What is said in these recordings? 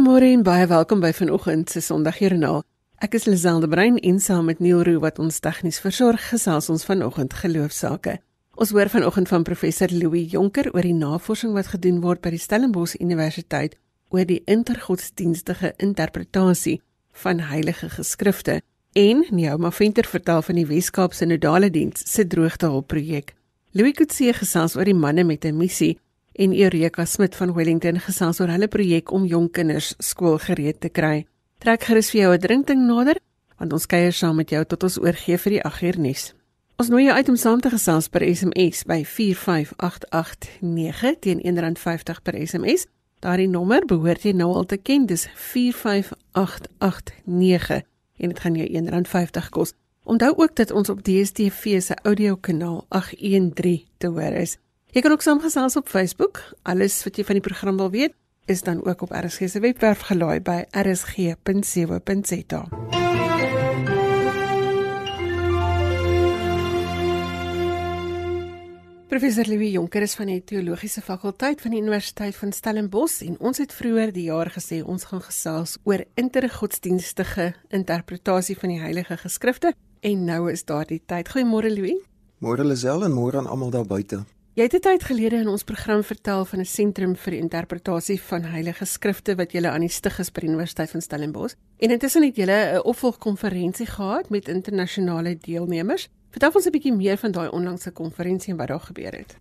Goeiemôre en baie welkom by vanoggend se Sondagjoernaal. Ek is Liselde Brein en saam met Neil Roo wat ons tegnies versorg, gesels ons vanoggend geloofsake. Ons hoor vanoggend van professor Louis Jonker oor die navorsing wat gedoen word by die Stellenbosch Universiteit oor die intergodsdienstige interpretasie van heilige geskrifte. En Neoma Venter vertel van die Weskaapse Nodale Diens se droogtehulp projek. Louis Kutse gesels oor die manne met 'n missie en Eureka Smit van Wellington gesels oor hulle projek om jong kinders skoolgereed te kry. Trek gerus vir jou 'n drinkding nader, want ons kuier saam met jou tot ons oorgee vir die 8 uur nuus. Ons nooi jou uit om saam te gesels per SMS by 45889 teen R1.50 per SMS. Daardie nommer behoort jy nou al te ken, dis 45889 en dit gaan jou R1.50 kos. Onthou ook dat ons op DStv se audiokanaal 813 te hoor is. Jy kan ook saamgesels op Facebook. Alles wat jy van die program wil weet, is dan ook op RSG se webwerf gelaai by rsg.co.za. Professor Louis Jonker is van die teologiese fakulteit van die Universiteit van Stellenbosch en ons het vroeër die jaar gesê ons gaan gesels oor intergodsdienstige interpretasie van die heilige geskrifte en nou is daardie tyd. Goeiemôre Louis. Môre Lisel en môre aan almal daar buite. Jy het 'n tyd gelede in ons program vertel van 'n sentrum vir interpretasie van heilige skrifte wat julle aan die stig is by die Universiteit van Stellenbosch. En intussen het julle 'n opvolgkonferensie gehad met internasionale deelnemers. Vertel ons 'n bietjie meer van daai onlangse konferensie en wat daar gebeur het.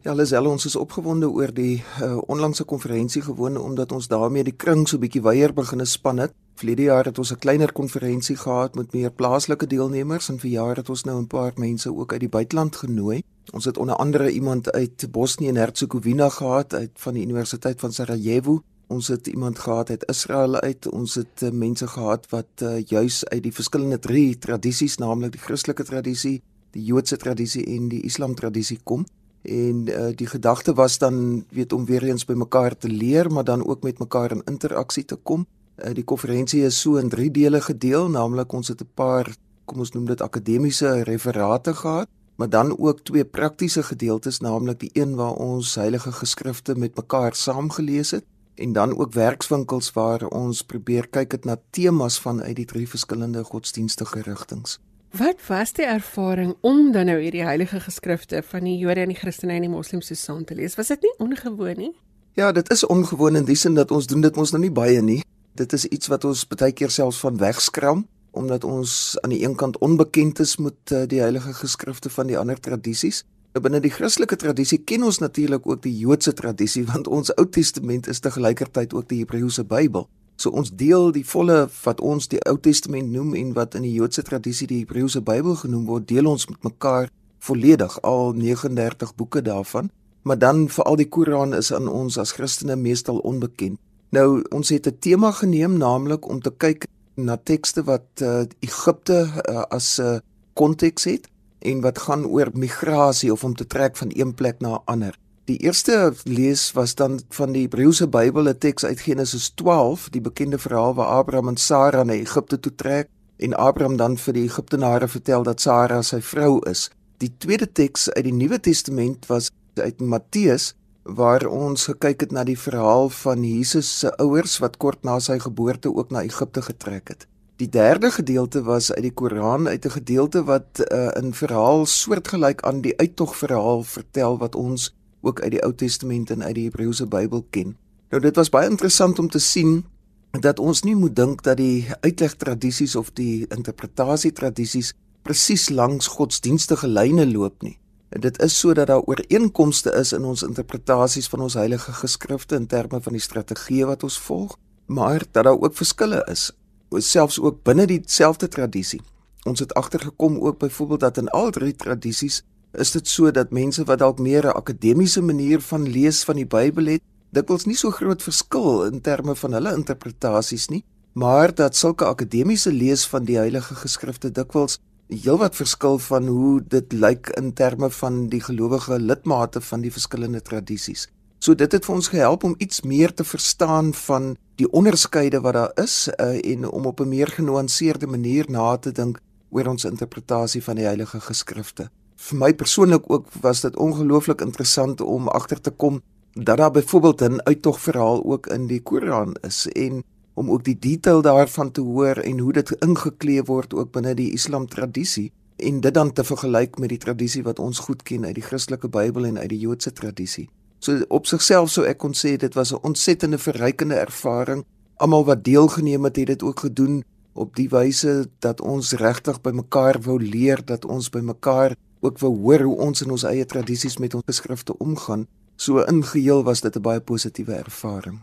Ja, Lisel, ons is opgewonde oor die uh, onlangse konferensie gewoon omdat ons daarmee die kring so bietjie wyeer begine span het. Vlede jaar het ons 'n kleiner konferensie gehad met meer plaaslike deelnemers en vir jaar het ons nou 'n paar mense ook uit die buiteland genooi. Ons het onder andere iemand uit Bosnië en Hertsegovina gehad uit van die Universiteit van Sarajevo. Ons het iemand gehad uit Israel uit. Ons het uh, mense gehad wat uh, juis uit die verskillende drie tradisies, naamlik die Christelike tradisie, die Joodse tradisie en die Islam tradisie kom. En uh, die gedagte was dan weet om weer eens by mekaar te leer, maar dan ook met mekaar in interaksie te kom. Uh, die konferensie is so in drie dele gedeel, naamlik ons het 'n paar, kom ons noem dit akademiese referate gehad maar dan ook twee praktiese gedeeltes naamlik die een waar ons heilige geskrifte met mekaar saamgelees het en dan ook werkswinkels waar ons probeer kyk het na temas van uit die drie verskillende godsdienstige rigtings. Wat was die ervaring om dan nou hierdie heilige geskrifte van die Jode en die Christene en die Moslems so saam te lees? Was dit nie ongewoon nie? Ja, dit is ongewoon in die sin dat ons doen dit mos nou nie baie nie. Dit is iets wat ons baie keer selfs van wegskram omdat ons aan die een kant onbekend is met uh, die heilige geskrifte van die ander tradisies. Nou, binne die Christelike tradisie ken ons natuurlik ook die Joodse tradisie want ons Ou Testament is te gelykertyd ook die Hebreëse Bybel. So ons deel die volle wat ons die Ou Testament noem en wat in die Joodse tradisie die Hebreëse Bybel genoem word, deel ons met mekaar volledig al 39 boeke daarvan. Maar dan veral die Koran is aan ons as Christene meestal onbekend. Nou ons het 'n tema geneem naamlik om te kyk na tekste wat uh, Egipte uh, as 'n uh, konteks het en wat gaan oor migrasie of om te trek van een plek na 'n ander. Die eerste lees was dan van die Hebreëse Bybel, 'n teks uit Genesis 12, die bekende verhaal waar Abraham en Sara na Egipte toe trek en Abraham dan vir die Egiptenare vertel dat Sara sy vrou is. Die tweede teks uit die Nuwe Testament was uit Matteus waar ons gekyk het na die verhaal van Jesus se ouers wat kort na sy geboorte ook na Egipte getrek het. Die derde gedeelte was uit die Koran uit 'n gedeelte wat uh, in verhaal soortgelyk aan die uittog verhaal vertel wat ons ook uit die Ou Testament en uit die Hebreëse Bybel ken. Nou dit was baie interessant om te sien dat ons nie moet dink dat die uitleg tradisies of die interpretasie tradisies presies langs godsdienstige lyne loop nie. Dit is sodat daar ooreenkomste is in ons interpretasies van ons heilige geskrifte in terme van die strategie wat ons volg, maar dat daar ook verskille is, selfs ook binne dieselfde tradisie. Ons het agtergekom ook byvoorbeeld dat in al drie tradisies is dit so dat mense wat dalk meer 'n akademiese manier van lees van die Bybel het, dikwels nie so groot verskil in terme van hulle interpretasies nie, maar dat sulke akademiese lees van die heilige geskrifte dikwels heelwat verskil van hoe dit lyk in terme van die gelowige lidmate van die verskillende tradisies. So dit het vir ons gehelp om iets meer te verstaan van die onderskeide wat daar is uh, en om op 'n meer genuanceerde manier na te dink oor ons interpretasie van die heilige geskrifte. Vir my persoonlik ook was dit ongelooflik interessant om agter te kom dat daar byvoorbeeld 'n uittogverhaal ook in die Koran is en om ook die detail daarvan te hoor en hoe dit ingekleef word ook binne die Islam tradisie en dit dan te vergelyk met die tradisie wat ons goed ken uit die Christelike Bybel en uit die Joodse tradisie. So op sigself sou ek kon sê dit was 'n ontsettende verrykende ervaring. Almal wat deelgeneem het, het dit ook gedoen op die wyse dat ons regtig by mekaar wou leer, dat ons by mekaar ook wou hoor hoe ons in ons eie tradisies met ons geskrifte omgaan. So ingeheel was dit 'n baie positiewe ervaring.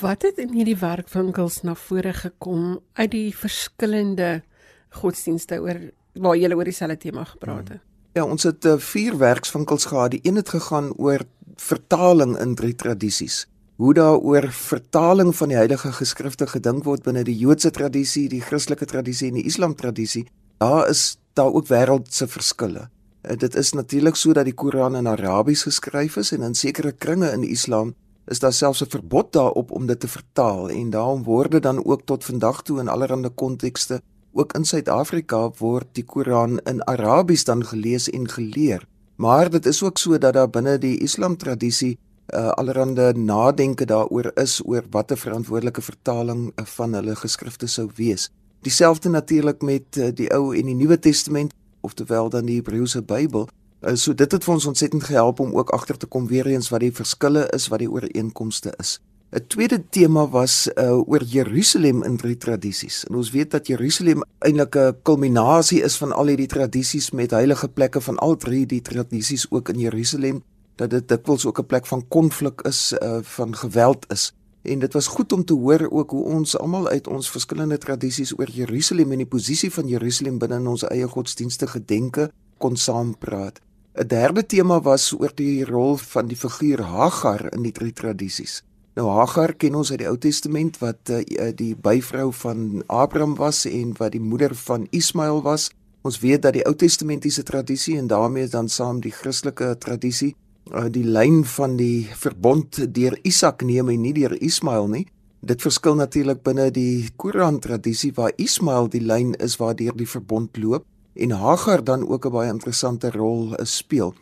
Wat het in hierdie werkwinkels na vore gekom uit die verskillende godsdienste oor waar jy oor dieselfde tema gepraat het? Ja, ons het uh, vier werkswinkels gehad. Die een het gegaan oor vertaling in drie tradisies. Hoe daaroor vertaling van die heilige geskrifte gedink word binne die Joodse tradisie, die Christelike tradisie en die Islam tradisie. Daar is daar ook wêreldse verskille. Uh, dit is natuurlik so dat die Koran in Arabies geskryf is en in sekere kringe in die Islam is daar selfs 'n verbod daarop om dit te vertaal en daarom word dit dan ook tot vandag toe in allerlei kontekste ook in Suid-Afrika word die Koran in Arabies dan gelees en geleer. Maar dit is ook so dat daar binne die Islam tradisie uh, allerlei nadenke daaroor is oor watter verantwoordelike vertaling uh, van hulle geskrifte sou wees. Dieselfde natuurlik met uh, die Ou en die Nuwe Testament, oftewel dan die Hebreëse Bybel. Uh, so dit het vir ons ontsettend gehelp om ook agter te kom weer eens wat die verskille is, wat die ooreenkomste is. 'n Tweede tema was uh, oor Jerusalem in drie tradisies. En ons weet dat Jerusalem eintlik 'n kulminasie is van al hierdie tradisies met heilige plekke van al drie die tradisies ook in Jerusalem dat dit dikwels ook 'n plek van konflik is, uh, van geweld is. En dit was goed om te hoor ook hoe ons almal uit ons verskillende tradisies oor Jerusalem en die posisie van Jerusalem binne in ons eie godsdienstige denke kon saampraat. 'n Derde tema was oor die rol van die figuur Hagar in die drie tradisies. Nou Hagar ken ons uit die Ou Testament wat uh, die byvrou van Abraham was en wat die moeder van Ismael was. Ons weet dat die Ou Testamentiese tradisie en daarmee dan saam die Christelike tradisie die lyn van die verbond deur Isak neem en nie deur Ismael nie. Dit verskil natuurlik binne die Koran tradisie waar Ismael die lyn is waardeur die verbond loop en Hagar dan ook 'n baie interessante rol uh, speel.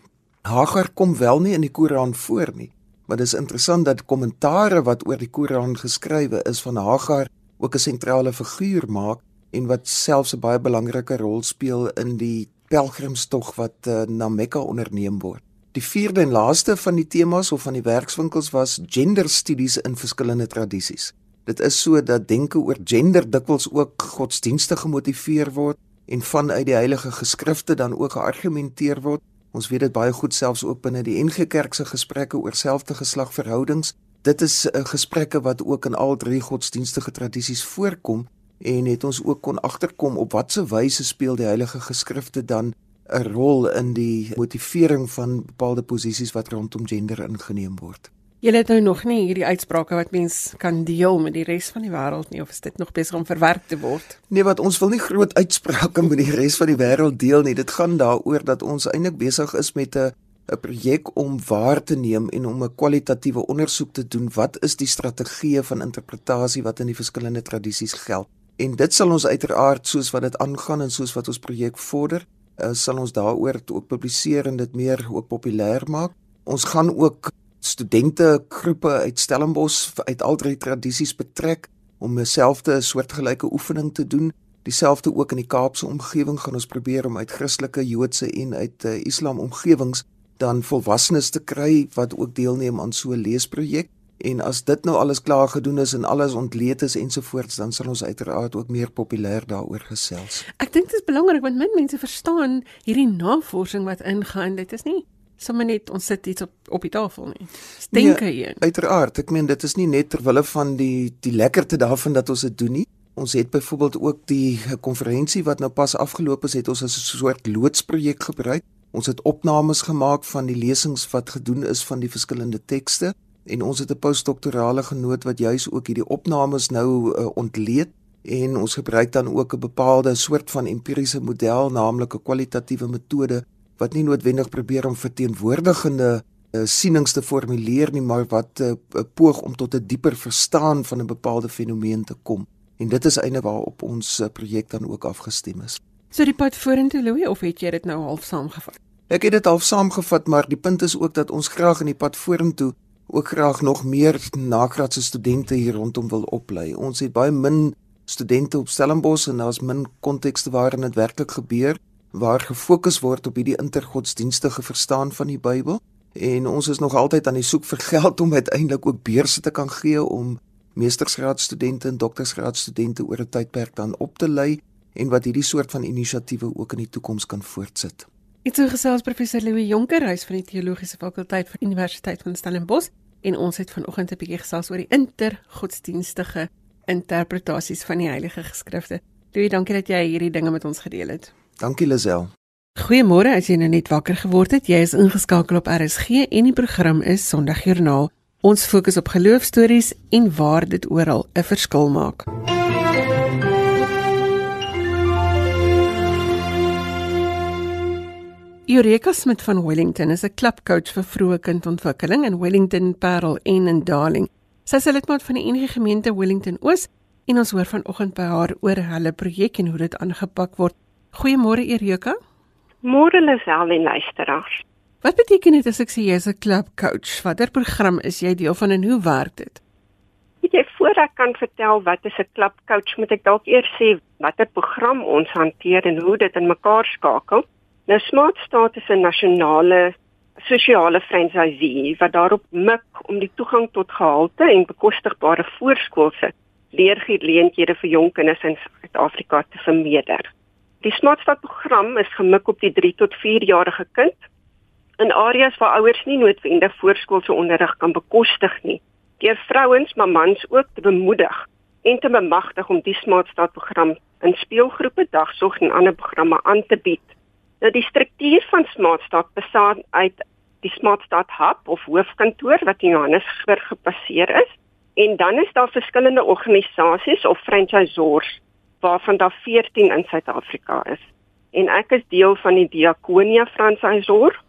Hagar kom wel nie in die Koran voor nie. Maar dis interessant dat kommentare wat oor die Koran geskrywe is van Hagar ook 'n sentrale figuur maak en wat selfs 'n baie belangrike rol speel in die pelgrimstog wat uh, na Mekka onderneem word. Die vierde en laaste van die temas of van die werkswinkels was genderstudies in verskillende tradisies. Dit is so dat denke oor gender dikwels ook godsdienstig gemotiveer word en vanuit die heilige geskrifte dan ook geargumenteer word Ons weet dit baie goed selfs ook binne die NG Kerk se gesprekke oor selfde geslagverhoudings. Dit is 'n uh, gesprekke wat ook in al drie godsdienstige tradisies voorkom en het ons ook kon agterkom op watter wyse speel die heilige geskrifte dan 'n rol in die motivering van bepaalde posisies wat rondom gender ingeneem word. Jy het nou nog nie hierdie uitsprake wat mens kan deel met die res van die wêreld nie of is dit nog besig om verwerk te word? Nee, wat ons wil nie groot uitsprake met die res van die wêreld deel nie. Dit gaan daaroor dat ons eintlik besig is met 'n 'n projek om waar te neem en om 'n kwalitatiewe ondersoek te doen. Wat is die strategieë van interpretasie wat in die verskillende tradisies geld? En dit sal ons uiteraard soos wat dit aangaan en soos wat ons projek vorder, uh, sal ons daaroor ook publiseer en dit meer ook populêr maak. Ons gaan ook studente groepe uit Stellenbosch uit al drie tradisies betrek om 'n selfde soortgelyke oefening te doen. Dieselfde ook in die Kaapse omgewing gaan ons probeer om uit Christelike, Joodse en uit uh, Islam omgewings dan volwassenes te kry wat ook deelneem aan so 'n leesprojek. En as dit nou alles klaar gedoen is en alles ontleed is ensovoorts, dan sal ons uiteraard ook meer populêr daaroor gesels. Ek dink dit is belangrik want min mense verstaan hierdie navorsing wat ingaan. Dit is nie sommer net ons sit iets op op die tafel nie. Denke nee, hier. Uiteraard, ek meen dit is nie net ter wille van die die lekkerte daarvan dat ons dit doen nie. Ons het byvoorbeeld ook die konferensie wat nou pas afgeloop is, het ons as 'n soort loodsprojek gebruik. Ons het opnames gemaak van die lesings wat gedoen is van die verskillende tekste en ons het 'n postdoktorale genoot wat juis ook hierdie opnames nou uh, ontleed en ons gebruik dan ook 'n bepaalde soort van empiriese model, naamlik 'n kwalitatiewe metode wat nie noodwendig probeer om verteenwoordigende uh, sienings te formuleer nie, maar wat uh, poog om tot 'n dieper verstaan van 'n bepaalde fenomeen te kom. En dit is eintlik waarop ons uh, projek dan ook afgestem is. So die pad vorentoe Louis of het jy dit nou half saamgevat? Ek het dit half saamgevat, maar die punt is ook dat ons graag in die pad vorentoe ook graag nog meer nagraadse studente hier rondom wil oplei. Ons het baie min studente op Stellenbosch en daar's min kontekste waarin dit werklik gebeur waar gefokus word op hierdie intergodsdienstige verstaan van die Bybel. En ons is nog altyd aan die soek vir geld om uiteindelik ook beurse te kan gee om meestersgraadstudente en doktorsgraadstudente oor 'n tydperk dan op te lei en wat hierdie soort van inisiatiewe ook in die toekoms kan voortsit. Dit is gesels professor Louis Jonker, hy is van die teologiese fakulteit van Universiteit van Stellenbosch en ons het vanoggend 'n bietjie gesels oor die intergodsdienstige interpretasies van die Heilige Geskrifte. Louis, dankie dat jy hierdie dinge met ons gedeel het. Dankie Lisel. Goeiemôre, as jy nou net wakker geword het, jy is ingeskakel op RSG en die program is Sondagjoernaal. Ons fokus op geloofstories en waar dit oral 'n verskil maak. Eureka Smith van Wellington is 'n klubcoach vir vroeë kindontwikkeling in Wellington, Parel en in Darling. Sy is lidmaat van die NG Gemeente Wellington Oos en ons hoor vanoggend by haar oor hulle projek en hoe dit aangepak word. Goeiemôre Eureka. Môre Lisel en luisteraars. Wat beteken dit as ek sê jy is 'n klubcoach? Watter program is jy deel van en hoe werk dit? Weet jy voor ek kan vertel wat is 'n klubcoach, moet ek dalk eers sê watter program ons hanteer en hoe dit in mekaar skakel. Nou Smart Start is 'n nasionale sosiale franchisee wat daarop mik om die toegang tot gehalte en bekostigbare voorskoolse leergeleenthede vir jong kinders in Suid-Afrika te vermeerder. Die Smart Start program is gemik op die 3 tot 4 jarige kind in areas waar ouers nie noodwendig voorskoolse onderrig kan bekostig nie. Deur vrouens, maar mans ook te bemoedig en te bemagtig om die Smart Start program in speelgroepe, dagsorg en ander programme aan te bied Nou die struktuur van Smartstad bestaan uit die Smartstad hub of hoofkantoor wat in Johannesburg gebaseer is en dan is daar verskillende organisasies of franchisors waarvan daar 14 in Suid-Afrika is. En ek is deel van die Diakonia franchisor.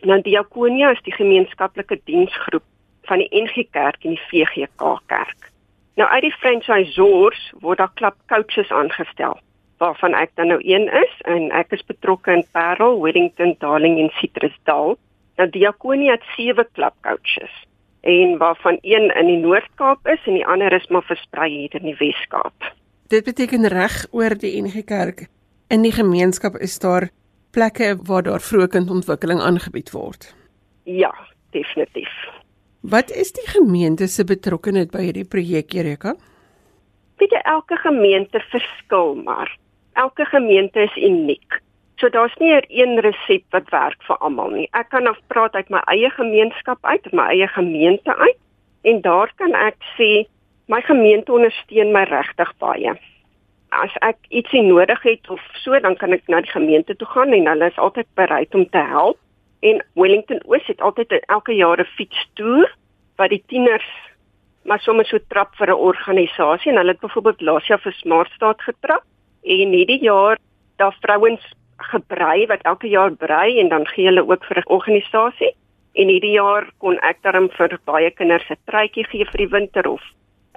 Nou Diakonia is die gemeenskaplike diensgroep van die NG Kerk en die VGK Kerk. Nou uit die franchisors word daar klap coaches aangestel waarvan ek dan nou een is en ek is betrokke in Parel, Wellington, Darling en Citrusdal. Nou Diakonie het sewe klub coaches en waarvan een in die Noord-Kaap is en die ander is maar versprei hier in die Wes-Kaap. Dit beteken reg oor die NG Kerk in die gemeenskap is daar plekke waar daar vroeë kindontwikkeling aangebied word. Ja, definitief. Wat is die gemeente se betrokkeheid by hierdie projek, Erika? Weet jy elke gemeente verskil maar elke gemeente is uniek. So daar's nie 'n een resep wat werk vir almal nie. Ek kan af praat uit my eie gemeenskap uit, my eie gemeente uit en daar kan ek sê my gemeente ondersteun my regtig baie. As ek ietsie nodig het of so, dan kan ek na die gemeente toe gaan en hulle is altyd bereid om te help. En Wellington Oos het altyd elke jaar 'n fietstoer wat die tieners maar sommer so trap vir 'n organisasie en hulle het byvoorbeeld laas jaar vir Smartstad getrap en hierdie jaar daar vrouens gebrei wat elke jaar brei en dan gee hulle ook vir 'n organisasie. En hierdie jaar kon ek daarom vir baie kinders 'n truitjie gee vir die winter of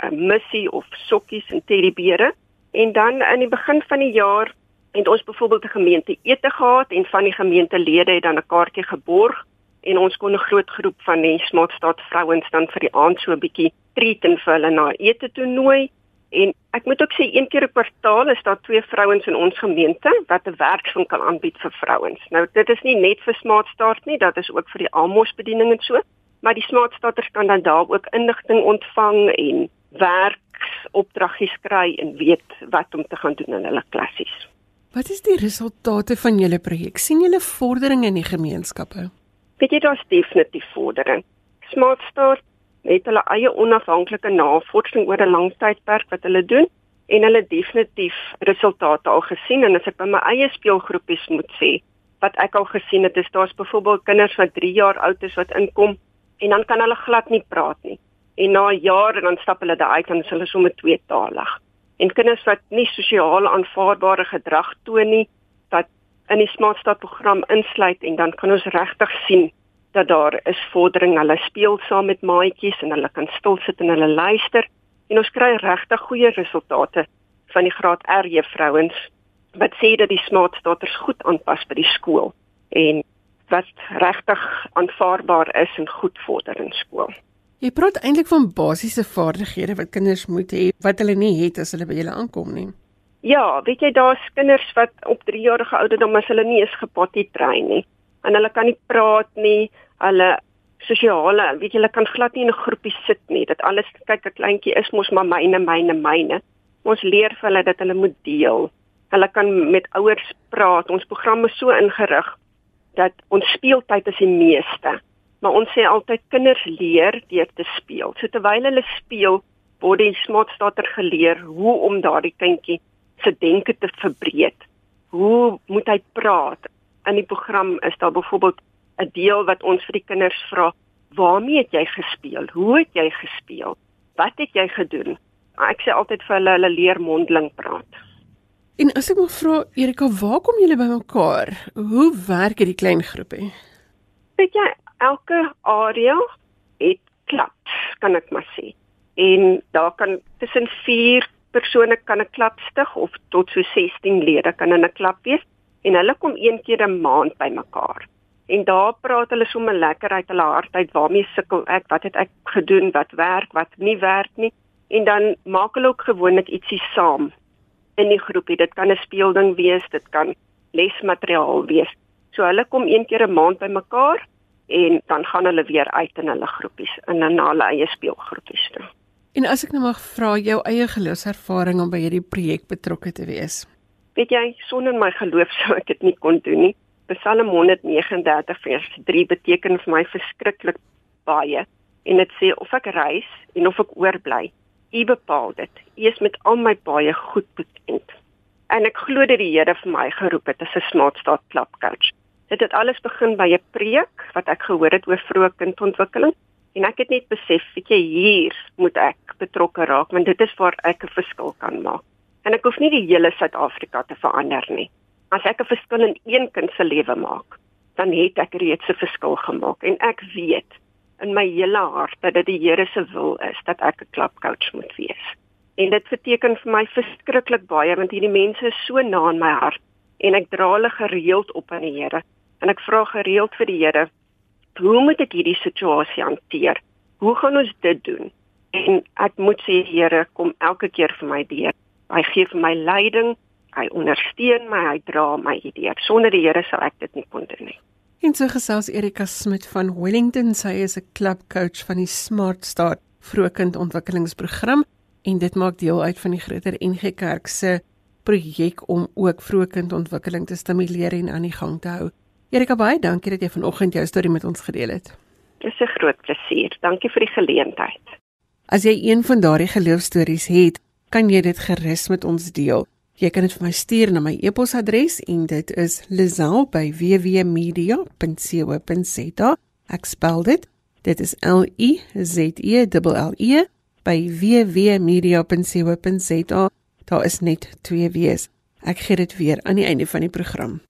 'n missie of sokkies en teddybeere en dan in die begin van die jaar het ons byvoorbeeld 'n gemeente ete gehad en van die gemeentelede het dan 'n kaartjie geborg en ons kon 'n groot groep van die Smartstad vrouens dan vir die aand so 'n bietjie treat en vir hulle na ete toe nooi En ek moet ook sê een keer 'n kwartaal is daar twee vrouens in ons gemeente wat 'n werkswinkel aanbied vir vrouens. Nou dit is nie net vir Smart Start nie, dit is ook vir die Amos bediening en so, maar die Smart Starters kan dan daar ook inligting ontvang en werksopdraggies kry en weet wat om te gaan doen in hulle klassies. Wat is die resultate van julle projek? sien julle vordering in die gemeenskappe? Weet jy daar's definitief vordering. Smart Start het hulle eie onafhanklike navorsing oor 'n lang tydperk wat hulle doen en hulle definitief resultate al gesien. En as ek by my eie speelgroepies moet sê wat ek al gesien het is daar's byvoorbeeld kinders wat 3 jaar oud is wat inkom en dan kan hulle glad nie praat nie. En na 'n jaar en dan stap hulle daai uit en hulle is sommer tweetalig. En kinders wat nie sosiaal aanvaarbare gedrag toon nie wat in die Smart Start program insluit en dan kan ons regtig sien dat daar is vordering. Hulle speel saam met maatjies en hulle kan stil sit en hulle luister en ons kry regtig goeie resultate van die graad R juffrouens wat sê dat die smart starters goed aanpas by die skool en wat regtig aanvaarbaar is en goed vorder in skool. Jy praat eintlik van basiese vaardighede wat kinders moet hê wat hulle nie het as hulle by julle aankom nie. Ja, weet jy daar's kinders wat op 3 jarige ouderdom as hulle nie eens gepotty train nie. En hulle kan nie praat nie. Hulle sosiale, weet jy, hulle kan glad nie in 'n groepie sit nie. Dat alles kyk 'n kleintjie is mos maar myne, myne, myne. Ons leer vir hulle dat hulle moet deel. Hulle kan met ouers praat. Ons program is so ingerig dat ons speeltyd is die meeste. Maar ons sê altyd kinders leer deur te speel. So terwyl hulle speel, word die smart starter geleer hoe om daardie kindjie se denke te verbreek. Hoe moet hy praat? In die program is daar byvoorbeeld 'n deel wat ons vir die kinders vra, "Waarmee het jy gespeel? Hoe het jy gespeel? Wat het jy gedoen?" Ek sê altyd vir hulle, hulle leer mondeling praat. En as ek moet vra, Erika, waar kom julle bymekaar? Hoe werk hierdie klein groepie? Weet jy, elke area het klubs, kan ek maar sê. En daar kan tussen 4 persone kan 'n klub stig of tot so 16 lede kan in 'n klub wees en hulle kom een keer 'n maand bymekaar. En daar praat hulle sommer lekker uit hulle hart uit waarmee sukkel ek, wat het ek gedoen, wat werk, wat nie werk nie. En dan maak hulle ook gewoonlik ietsie saam in die groepie. Dit kan 'n speelding wees, dit kan lesmateriaal wees. So hulle kom een keer 'n maand bymekaar en dan gaan hulle weer uit in hulle groepies in hulle eie speelgroepies toe. En as ek nou mag vra jou eie geloofservaring om by hierdie projek betrokke te wees. Weet jy, sonder my geloof sou ek dit nie kon doen nie. Psalm 139 vers 3 beteken vir my verskriklik baie en dit sê of ek reis en of ek oorbly, U bepaal dit. U is met al my baie goed bekend. En ek glo dat die Here vir my geroep het as 'n smartstad klapcoach. Dit het alles begin by 'n preek wat ek gehoor het oor vroeë kindontwikkeling En ek het net besef, weet jy, hier moet ek betrokke raak want dit is waar ek 'n verskil kan maak. En ek hoef nie die hele Suid-Afrika te verander nie. As ek 'n verskil in een kind se lewe maak, dan het ek reeds 'n verskil gemaak en ek weet in my hele hart dat dit die Here se wil is dat ek 'n klapcoach moet wees. En dit beteken vir my verskriklik baie want hierdie mense is so na in my hart en ek dra hulle gereeld op aan die Here. En ek vra gereeld vir die Here, hoe moet ek hierdie situasie hanteer? Hoe gaan ons dit doen? En ek moet sê Here kom elke keer vir my deur. Hy gee vir my leiding, hy ondersteun my, hy dra my deur. Sonder die Here sou ek dit nie kon doen nie. En so gesels Erika Smit van Wellington, sy is 'n klubcoach van die Smart Start vroegkind ontwikkelingsprogram en dit maak deel uit van die groter NG Kerk se projek om ook vroegkind ontwikkeling te stimuleer en aan die gang te hou. Erika baie dankie dat jy vanoggend jou storie met ons gedeel het. Dit is 'n groot plesier. Dankie vir die geleentheid. As jy een van daardie geloofstories het, kan jy dit gerus met ons deel. Jy kan dit vir my stuur na my e-posadres en dit is lizel@wwmedia.co.za. Ek spel dit. Dit is L I Z E L L E by wwmedia.co.za. Daar is net twee W's. Ek gee dit weer aan die einde van die program.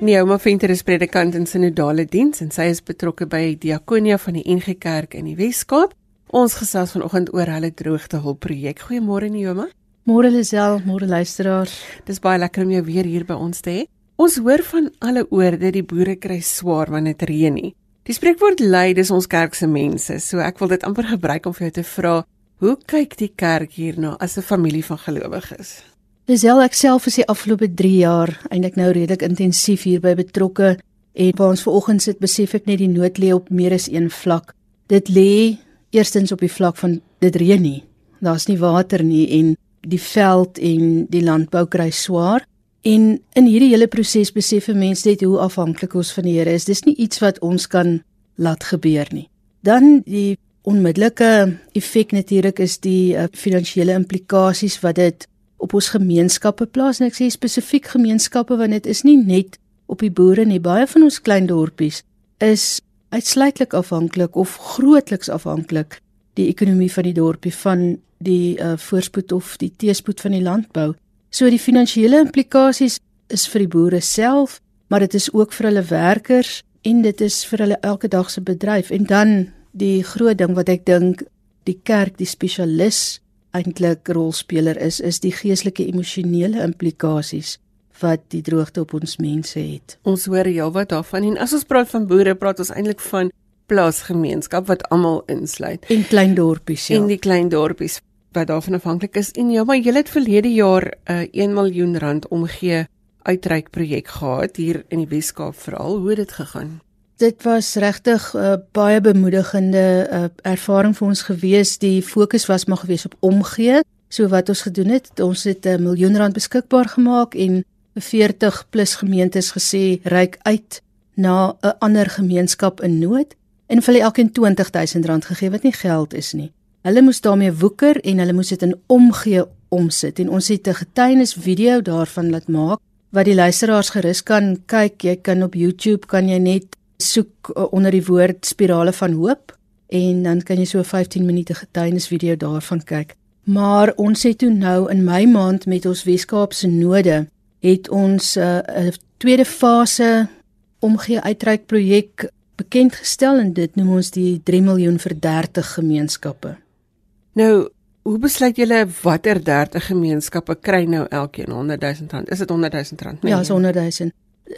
Neoma Venter is predikant in sinodale diens en sy is betrokke by Diakonia van die NG Kerk in die Wes-Kaap. Ons gesels vanoggend oor hulle droogtehulp projek. Goeiemôre Neoma. Môre Lisel, môre luisteraars. Dis baie lekker om jou weer hier by ons te hê. Ons hoor van alle oor dat die boere kry swaar wanneer dit reën nie. Die spreekwoord lei dis ons kerk se mense, so ek wil dit amper gebruik om vir jou te vra, hoe kyk die kerk hierna as 'n familie van gelowiges? Lisel ek self is die afgelope 3 jaar eintlik nou redelik intensief hierby betrokke en waar ons vanoggend sit besef ek net die nood lê op meer as een vlak. Dit lê eerstens op die vlak van dit reën nie. Daar's nie water nie en die veld en die landbou kry swaar. En in hierdie hele proses besef mense net hoe afhanklik ons van die Here is. Dis nie iets wat ons kan laat gebeur nie. Dan die onmiddellike effek natuurlik is die uh, finansiële implikasies wat dit op ons gemeenskappe plaas en ek sê spesifiek gemeenskappe want dit is nie net op die boere nie baie van ons klein dorpies is uitsluitlik afhanklik of grootliks afhanklik die ekonomie van die dorpie van die uh, voorspoed of die teespoed van die landbou. So die finansiële implikasies is vir die boere self maar dit is ook vir hulle werkers en dit is vir hulle elke dag se bedryf. En dan die groot ding wat ek dink die kerk die spesialis eintlik rolspeler is is die geestelike emosionele implikasies wat die droogte op ons mense het. Ons hoor heelwat daarvan en as ons praat van boere, praat ons eintlik van plaasgemeenskap wat almal insluit en klein dorpies ja. En die klein dorpies wat daarvan afhanklik is. En ja, maar jy het verlede jaar 'n uh, 1 miljoen rand omgee uitreik projek gehad hier in die Weskaap veral. Hoe het dit gegaan? Dit was regtig 'n uh, baie bemoedigende uh, ervaring vir ons gewees. Die fokus was maar gewees op omgee. So wat ons gedoen het, ons het 'n miljoen rand beskikbaar gemaak en 40 plus gemeentes gesê reik uit na 'n ander gemeenskap in nood en vir elkeen R20000 gegee wat nie geld is nie. Hulle moes daarmee woeker en hulle moes dit in omgee omsit en ons het 'n getuienis video daarvan laat maak wat die luisteraars gerus kan kyk. Jy kan op YouTube kan jy net soek uh, onder die woord spirale van hoop en dan kan jy so 'n 15 minute getuienis video daarvan kyk. Maar ons het toe nou in my maand met ons Weskaapse node het ons uh, 'n uh, tweede fase omgee uitreik projek bekend gestel en dit noem ons die 3 miljoen vir 30 gemeenskappe. Nou, hoe besluit julle watter 30 gemeenskappe kry nou elkeen 100 000 rand? Is dit 100 000 rand? Nee. Ja, is 100 000.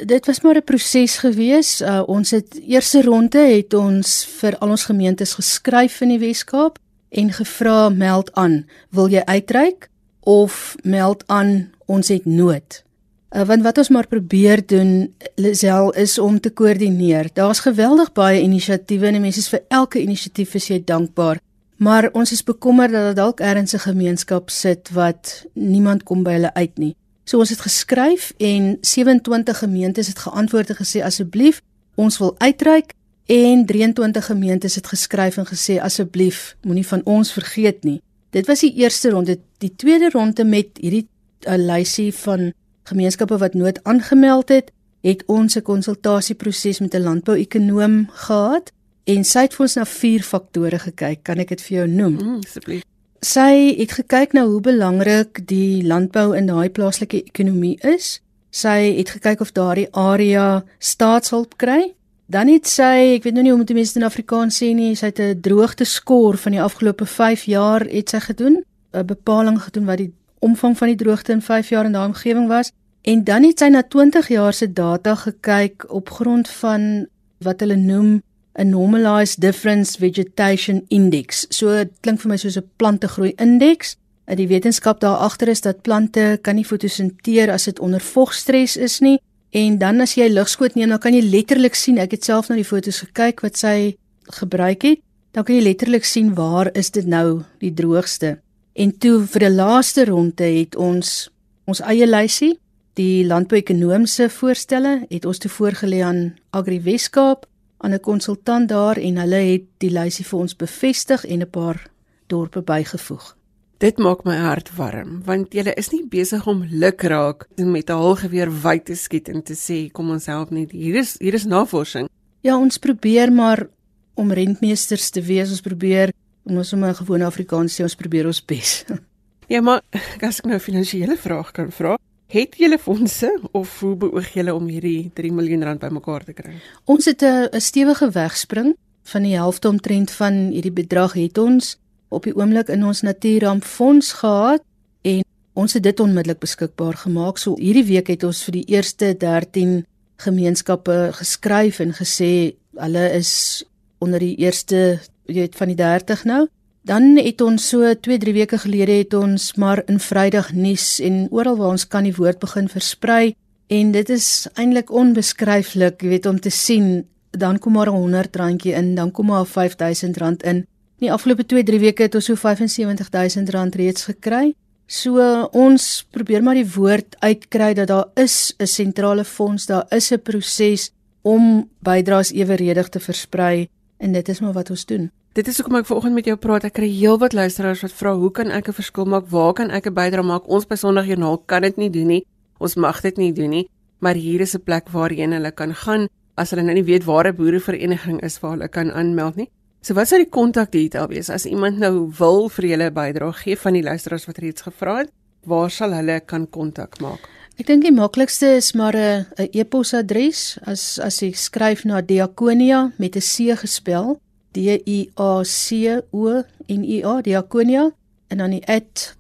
Dit was maar 'n proses gewees. Uh, ons het eerste ronde het ons vir al ons gemeentes geskryf in die Wes-Kaap en gevra meld aan, wil jy uitreik of meld aan ons het nood? Uh, want wat ons maar probeer doen Lisel is om te koördineer. Daar's geweldig baie inisiatiewe en mense is vir elke inisiatief is jy dankbaar. Maar ons is bekommerd dat dit dalk ergens 'n gemeenskap sit wat niemand kom by hulle uit nie. So ons het geskryf en 27 gemeentes het geantwoord en gesê asseblief ons wil uitreik en 23 gemeentes het geskryf en gesê asseblief moenie van ons vergeet nie. Dit was die eerste ronde. Die tweede ronde met hierdie 'n uh, lysie van gemeenskappe wat nood aangemeld het, het ons 'n konsultasieproses met 'n landbouekonoom gehad en sy het vir ons na vier faktore gekyk. Kan ek dit vir jou noem? Mm, asseblief. Sy het gekyk na hoe belangrik die landbou in daai plaaslike ekonomie is. Sy het gekyk of daardie area staatshulp kry. Dan het sy, ek weet nou nie hoe om dit in Afrikaans sê nie, sy het 'n droogte skoor van die afgelope 5 jaar het sy gedoen, 'n bepaling gedoen wat die omvang van die droogte in 5 jaar in daai omgewing was en dan het sy na 20 jaar se data gekyk op grond van wat hulle noem 'n normalized difference vegetation index. So dit klink vir my soos 'n plantegroei indeks. Die wetenskap daar agter is dat plante kan nie fotosinteer as dit onder vogstres is nie. En dan as jy ligskoot neem, dan kan jy letterlik sien, ek het self na die foto's gekyk wat sy gebruik het, dan kan jy letterlik sien waar is dit nou die droogste. En toe vir die laaste ronde het ons ons eie lysie, die landbouekonomiese voorstelle, het ons te voorgelê aan Agri Weskaap, aan 'n konsultant daar en hulle het die lysie vir ons bevestig en 'n paar dorpe bygevoeg. Dit maak my hart warm want jy is nie besig om lukraak met 'n haalgeweer wyd te skiet en te sê kom ons help net hier is hier is navorsing. Ja, ons probeer maar om rentmeesters te wees. Ons probeer om ons om 'n gewone Afrikaans sê ons probeer ons bes. ja, maar as ek nou 'n finansiële vraag kan vra, het julle fondse of hoe beoog julle om hierdie 3 miljoen rand bymekaar te kry? Ons het 'n 'n stewige wegspring van die helfte omtrent van hierdie bedrag het ons op die oomblik in ons natuurrampfonds gehad en ons het dit onmiddellik beskikbaar gemaak. So hierdie week het ons vir die eerste 13 gemeenskappe geskryf en gesê hulle is onder die eerste jy weet van die 30 nou. Dan het ons so 2-3 weke gelede het ons maar in Vrydag nuus en oral waar ons kan die woord begin versprei en dit is eintlik onbeskryflik, jy weet om te sien dan kom maar 'n 100 randjie in, dan kom maar 5000 rand in. Die afgelope 2-3 weke het ons so 75000 rand reeds gekry. So ons probeer maar die woord uitkry dat daar is 'n sentrale fonds, daar is 'n proses om bydraes eweredig te versprei En dit is maar wat ons doen. Dit is hoekom ek vanoggend met jou praat. Ek kry heelwat luisteraars wat vra, "Hoe kan ek 'n verskil maak? Waar kan ek 'n bydrae maak?" Ons by Sondagjoernaal kan dit nie doen nie. Ons mag dit nie doen nie, maar hier is 'n plek waarheen hulle kan gaan as hulle nou nie weet waar 'n boerevereniging is waar hulle kan aanmeld nie. So wat sou die kontak detail wees as iemand nou wil vir julle bydrae gee van die luisteraars wat reeds gevra het? Waar sal hulle kan kontak maak? Ek dink die maklikste is maar 'n 'n e-posadres as as jy skryf na Diakonia met 'n C gespel D I A C O N I A Diakonia en dan die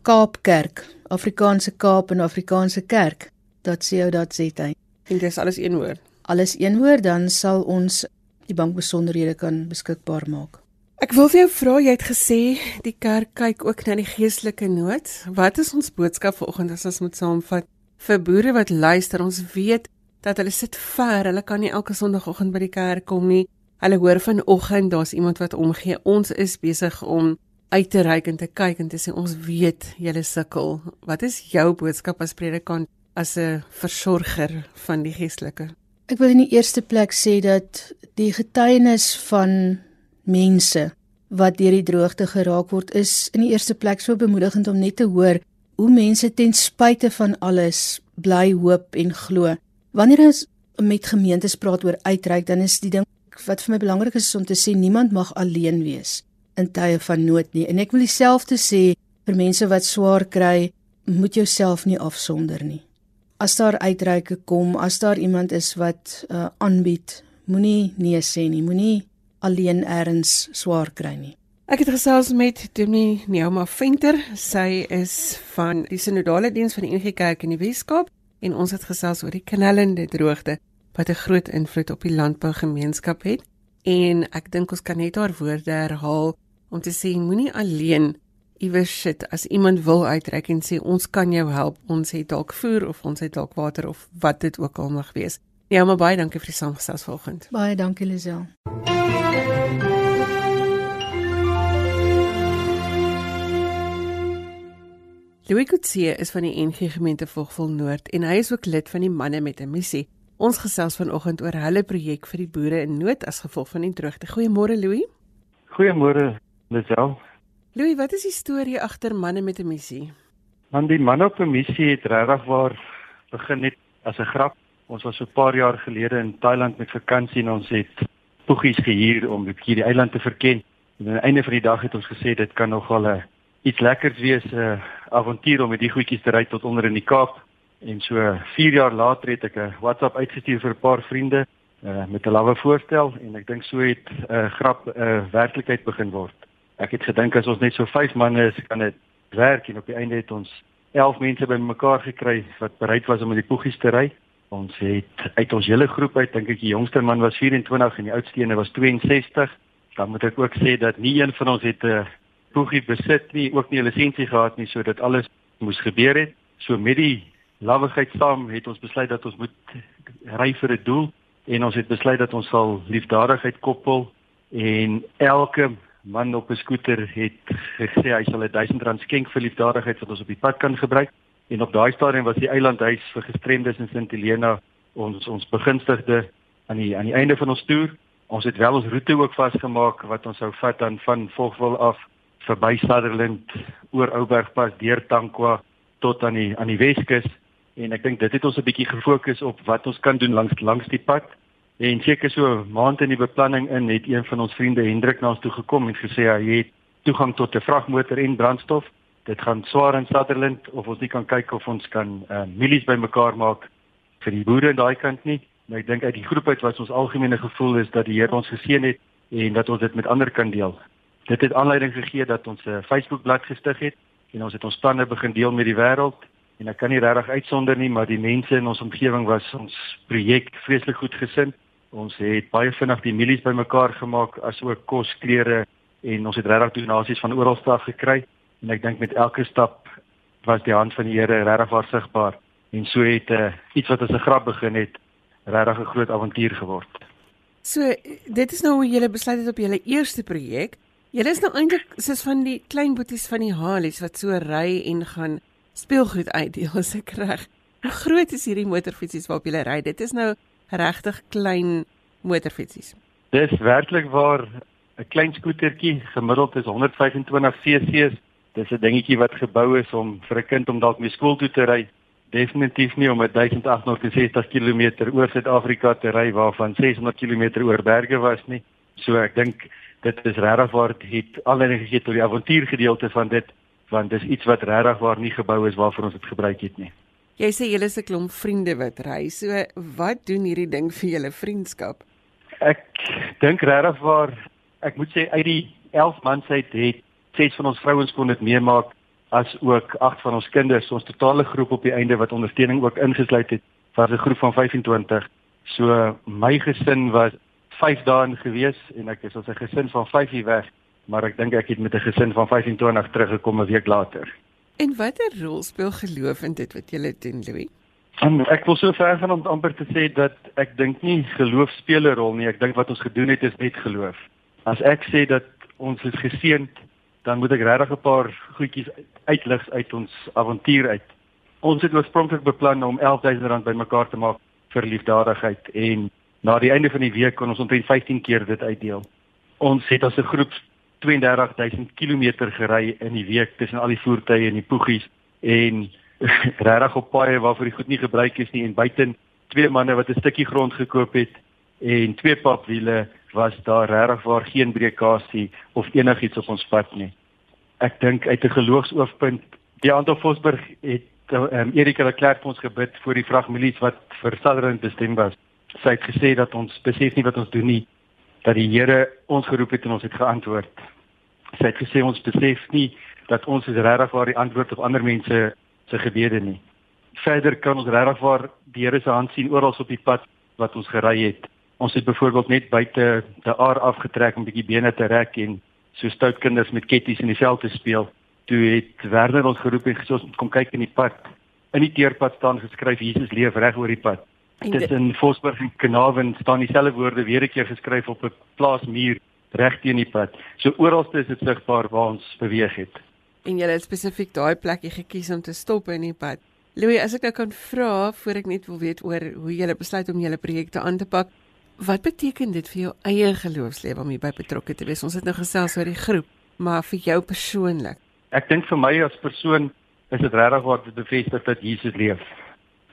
@kaapkerk Afrikaanse Kaap en Afrikaanse Kerk .co.za. En dis alles een woord. Alles een woord dan sal ons die bankbesonderhede kan beskikbaar maak. Ek wil vir jou vra, jy het gesê die kerk kyk ook na die geestelike nood. Wat is ons boodskap vanoggend as ons moet saamvat vir boere wat luister? Ons weet dat hulle sit ver, hulle kan nie elke sonoggend by die kerk kom nie. Hulle hoor vanoggend daar's iemand wat omgee. Ons is besig om uit te reik en te kyk en te sê ons weet julle sukkel. Wat is jou boodskap as predikant as 'n versorger van die geestelike? Ek wil in die eerste plek sê dat die getuienis van mense wat deur die droogte geraak word is in die eerste plek so bemoedigend om net te hoor hoe mense ten spyte van alles bly hoop en glo. Wanneer ons met gemeentes praat oor uitreik, dan is die ding wat vir my belangrik is om te sê niemand mag alleen wees in tye van nood nie. En ek wil dieselfde sê vir mense wat swaar kry, moet jouself nie afsonder nie. As daar uitreike kom, as daar iemand is wat uh, aanbied, moenie nee sê nie. Moenie alleen eers swaar kry nie. Ek het gesels met Dominee Neoma Venter. Sy is van die Sinodale Diens van die NG Kerk in die Weskaap en ons het gesels oor die knellende droogte wat 'n groot invloed op die landbougemeenskap het. En ek dink ons kan net haar woorde herhaal om te sê moenie alleen iewers sit as iemand wil uitreik en sê ons kan jou help ons het dalk voer of ons het dalk water of wat dit ook al mag wees. Ja, maar baie dankie vir die saamgesels vanoggend. Baie dankie Lisel. Louis Kutsie is van die NG gemeente Vogvol Noord en hy is ook lid van die manne met 'n missie. Ons gesels vanoggend oor hulle projek vir die boere in nood as gevolg van die droogte. Goeiemôre Louis. Goeiemôre Lisel. Louis, wat is die storie agter manne met 'n missie? Man die manne op 'n missie het regtig waar begin net as 'n grap. Ons was so 'n paar jaar gelede in Thailand met vakansie en ons het poegies gehuur om 'n bietjie die eiland te verken. En aan die einde van die dag het ons gesê dit kan nogal 'n iets lekkers wees 'n uh, avontuur om met die goedjies te ry tot onder in die Kaap. En so 4 jaar later het ek 'n WhatsApp uitgestuur vir 'n paar vriende uh, met 'n lawwe voorstel en ek dink so het 'n uh, grap 'n uh, werklikheid begin word. Ek het gedink as ons net so 5 manne is, kan dit werk en op die einde het ons 11 mense bymekaar gekry wat bereid was om met die poegies te ry. Ons het uit ons hele groep uit dink ek die jongste man was 24 en die oudste een was 62. Dan moet ek ook sê dat nie een van ons het 'n poegie besit nie, ook nie 'n lisensie gehad nie sodat alles moes gebeur het. So met die lawwigheid saam het ons besluit dat ons moet ry vir 'n doel en ons het besluit dat ons sal liefdadigheid koppel en elke man op 'n skooter het gesê hy sal 'n 1000 rand skenk vir liefdadigheid wat ons op die pad kan gebruik en op daai stadium was die eilandhuis vir gestremdes in Sint Helena ons ons begunstigde aan die aan die einde van ons toer ons het wel ons roete ook vasgemaak wat ons sou vat dan van Vogwel af verby Sutherland oor Oubergpas deur Tankwa tot aan die aan die Weskus en ek dink dit het ons 'n bietjie gefokus op wat ons kan doen langs langs die pad. En seker so 'n maand in die beplanning in het een van ons vriende Hendrik na ons toe gekom en gesê hy het toegang tot 'n vragmotor en brandstof. Dit gaan swaar in Sutherland of ons nie kan kyk of ons kan uh, mielies bymekaar maak vir die boere aan daai kant nie. Maar ek dink uit die groep uit was ons algemene gevoel is dat die Here ons geseën het en dat ons dit met ander kan deel. Dit het aanleiding gegee dat ons 'n Facebookblad gestig het en ons het ons planne begin deel met die wêreld en ek kan nie regtig uitsonder nie maar die mense in ons omgewing was ons projek vreeslik goed gesind. Ons het baie vinnig die mielies bymekaar gemaak asook kos, klere en ons het regtig donasies van oral af gekry en ek dink met elke stap was die hand van die Here regtig waar sigbaar en so het uh, iets wat as 'n grap begin het regtig 'n groot avontuur geword. So dit is nou hoe jy besluit het op julle eerste projek. Julle is nou eintlik soos van die klein boeties van die Halies wat so ry en gaan speelgoed uitdeel as ek reg. Hoe groot is hierdie motorfietsies waarop jy ry? Dit is nou regtig klein motorfietsies. Dis werklik waar 'n klein skootertjie gemiddeld is 125 cc. Dis 'n dingetjie wat gebou is om vir 'n kind om dalk mee skool toe te ry. Definitief nie om 1860 km oor Suid-Afrika te ry waarvan 600 km oor berge was nie. So ek dink dit is regtig waar dit alleen gegee tot die avontuurgedeelte van dit want dis iets wat regtig waar nie gebou is waarvoor ons dit gebruik het nie. Jy sê julle is 'n klomp vriende wat ry. So wat doen hierdie ding vir julle vriendskap? Ek dink regtig waar ek moet sê uit die 11 mans uit het ses van ons vrouens kon dit meemaak as ook agt van ons kinders, ons totale groep op die einde wat ondersteuning ook ingesluit het, was 'n groep van 25. So my gesin was 5 dae in gewees en ek is as 'n gesin van 5 hier weg, maar ek dink ek het met 'n gesin van 25 teruggekom 'n week later. En watter rol speel geloof in dit wat jy doen, Louis? En ek wil so ver gaan om amper te sê dat ek dink nie geloof speel 'n rol nie. Ek dink wat ons gedoen het is net geloof. As ek sê dat ons is geseënd, dan moet ek regtig 'n paar goedjies uitlig uit ons avontuur uit. Ons het oorspronklik beplan om R11000 bymekaar te maak vir liefdadigheid en na die einde van die week kon ons omtrent 15 keer dit uitdeel. Ons het as 'n groep 32000 km gery in die week tussen al die voertuie en die poegies en regtig op paaie waarvoor die goed nie gebruik is nie en buiten twee manne wat 'n stukkie grond gekoop het en twee papwiele was daar regtig waar geen breekasie of enigiets op ons pad nie. Ek dink uit 'n geloofsoogpunt, die aantal Vosburg het um, Erika de Klerk ons gebid vir die vragmilies wat vir Sutherland bestem was. Sy het gesê dat ons besef nie wat ons doen nie, dat die Here ons geroep het en ons het geantwoord. Sy het gesê ons besef nie dat ons is regtig waar die antwoord op ander mense se gebede nie. Verder kan ons regtig waar die Here se hand sien oral op die pad wat ons gery het. Ons het byvoorbeeld net buite te aar afgetrek om 'n bietjie bene te rek en so stout kinders met ketties in die veld te speel. Toe het Werner ons geroep en gesê ons moet kom kyk in die pad. In die teerpad staan geskryf Jesus leef reg oor die pad. In Vosburg en Kanaven staan dieselfde woorde weer 'n keer geskryf op 'n plaasmuur reg teen die pad. So oralste is dit sigbaar waar ons beweeg het en jy het spesifiek daai plekkie gekies om te stop in die pad. Louis, as ek nou kan vra voor ek net wil weet oor hoe jy besluit om julle projekte aan te pak, wat beteken dit vir jou eie geloofslewe om hierby betrokke te wees? Ons het nou gesels oor die groep, maar vir jou persoonlik. Ek dink vir my as persoon is dit regtig wat dit bevestig dat Jesus leef.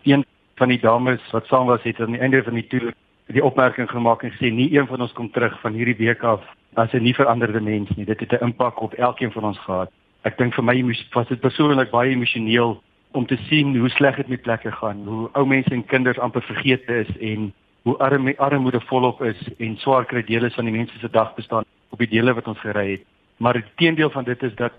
Een van die dames wat saam was het aan die einde van die toer die opmerking gemaak en gesê nie een van ons kom terug van hierdie week af as 'n nie veranderde mens nie. Dit het 'n impak op elkeen van ons gehad ek dink vir my was dit persoonlik baie emosioneel om te sien hoe sleg dit met plekke gaan, hoe ou mense en kinders amper vergeet is en hoe arme armoede volop is en swaar kry dele van die mense se dag bestaan op die dele wat ons gery het. Maar die teendeel van dit is dat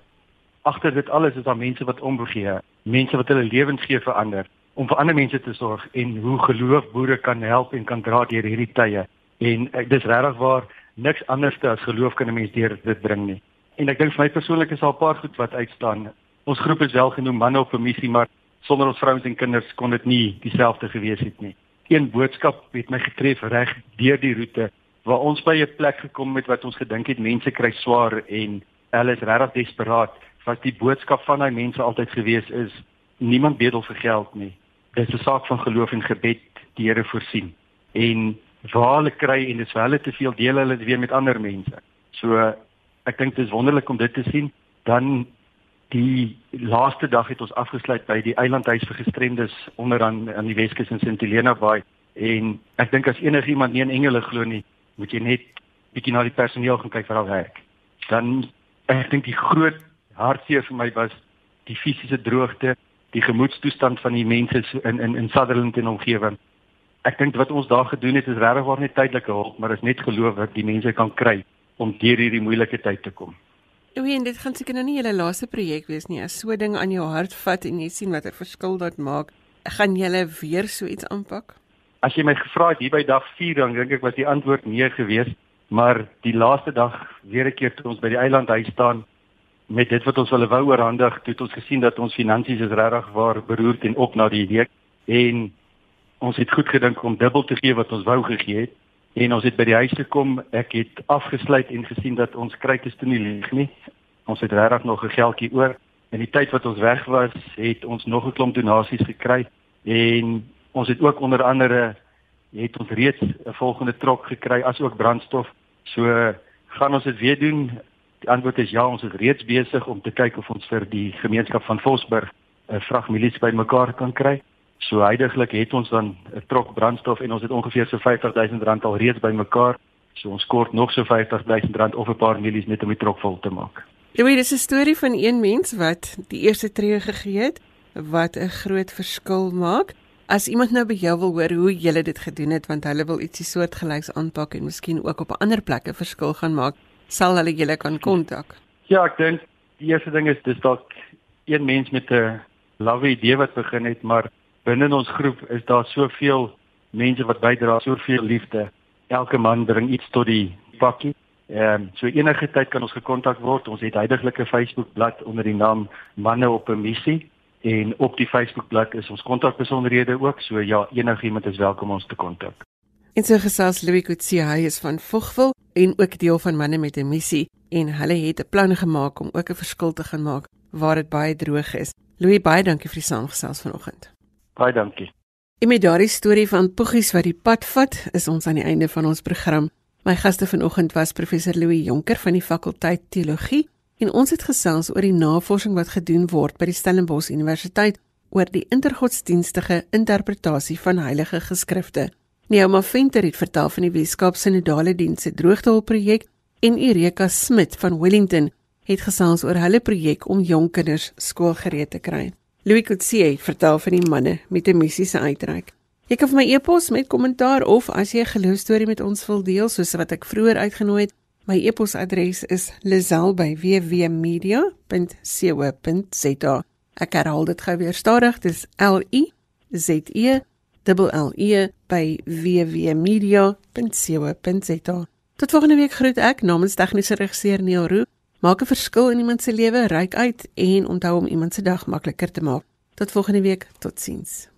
agter dit alles is daar mense wat omgee, mense wat hulle lewens gee vir ander om vir ander mense te sorg en hoe geloof boere kan help en kan dra deur hierdie tye. En ek dis regtig waar niks anders as geloof kan 'n mens deur dit bring nie. En ek dink vir my persoonlik is daar 'n paar goed wat uitstaan. Ons groep is wel genoem manne op 'n missie, maar sonder ons vrouens en kinders kon dit nie dieselfde gewees het nie. Een boodskap het my getref reg deur die roete waar ons by 'n plek gekom het wat ons gedink het mense kry swaar en hulle is regtig desperaat. Was die boodskap van daai mense altyd gewees is niemand bedel vir geld nie. Dit is 'n saak van geloof en gebed die Here voorsien. En waar hulle kry en dis vir hulle te veel deel hulle dit weer met ander mense. So ek dink dit is wonderlik om dit te sien. Dan die laaste dag het ons afgesluit by die eilandhuis vir gestremdes onder aan aan die Weskus in St Helena Bay en ek dink as enigiemand nie in engele glo nie, moet jy net bietjie na die personeel gaan kyk vir al werk. Dan ek dink die groot hartseer vir my was die fisiese droogte, die gemoedstoestand van die mense in in in Sutherland en omgewing. Ek dink wat ons daar gedoen het is regtig waar net tydelike hulp, maar is net geloof wat die mense kan kry om deur hierdie moeilike tyd te kom. Oei, en dit gaan seker nou nie julle laaste projek wees nie. As so ding aan jou hart vat en jy sien watter verskil dit maak, gaan julle weer so iets aanpak? As jy my gevra het hier by dag 4, dan dink ek was die antwoord nee geweest, maar die laaste dag weer 'n keer toe ons by die eiland huis staan met dit wat ons hulle wou oorhandig, het ons gesien dat ons finansies is regtig waar beroerd en op na die week en ons het goed gedink om dubbel te gee wat ons wou gegee het En ons het by die huis gekom, ek het afgesluit en gesien dat ons kruikies toe nie leeg nie. Ons het regtig nog 'n geldjie oor. In die tyd wat ons weg was, het ons nog 'n klomp donasies gekry en ons het ook onder andere het ons reeds 'n volgende trok gekry as ook brandstof. So gaan ons dit weer doen. Die antwoord is ja, ons is reeds besig om te kyk of ons vir die gemeenskap van Vosburg 'n vragmilie bymekaar kan kry. So heidaglik het ons dan 'n trok brandstof en ons het ongeveer so R50000 al reeds bymekaar. So ons kort nog so R50000 of 'n paar milies net om die trok vol te maak. Jy weet, dis 'n storie van een mens wat die eerste tree gegee het wat 'n groot verskil maak. As iemand nou by jou wil hoor hoe jy dit gedoen het want hulle wil ietsie soortgelyks aanpak en miskien ook op 'n ander plek 'n verskil gaan maak, sal hulle julle kan kontak. Ja, ek dink die eerste ding is dis dalk een mens met 'n lawwe idee wat begin het, maar binne ons groep is daar soveel mense wat bydra, soveel liefde. Elke man bring iets tot die pakkie. Ehm so enige tyd kan ons gekontak word. Ons het heidaglik Facebook bladsy onder die naam Manne op 'n missie en op die Facebook bladsy is ons kontakbesonderhede ook. So ja, enigiemand is welkom ons te kontak. En so gesels Louis Kutsie, hy is van Vogwel en ook deel van manne met 'n missie en hulle het 'n plan gemaak om ook 'n verskil te gaan maak waar dit baie droog is. Louis, baie dankie vir die saamgesels vanoggend. Baie dankie. En met daardie storie van Poggies wat die pad vat, is ons aan die einde van ons program. My gaste vanoggend was professor Louis Jonker van die fakulteit teologie en ons het gesels oor die navorsing wat gedoen word by die Stellenbosch Universiteit oor die intergodsdienstige interpretasie van heilige geskrifte. Neoma Venter het vertel van die Weskaap Sinodale Diens se droogtehulpprojek en Ireka Smit van Wellington het gesels oor hulle projek om jong kinders skoolgereed te kry. Louis Kutsie vertel van die manne met 'n missie se uitreik. Jy kan vir my e-pos met kommentaar of as jy 'n geloostorie met ons wil deel soos wat ek vroeër uitgenooi het, my e-posadres is lizel@wwmedia.co.za. Ek herhaal dit gou weer stadig, dis L I Z E L E by www.media.co.za. Tot volgende week groet ek namens tegniese regisseur Neil Roo. Maak 'n verskil in iemand se lewe, reik uit en onthou om iemand se dag makliker te maak. Tot volgende week, totsiens.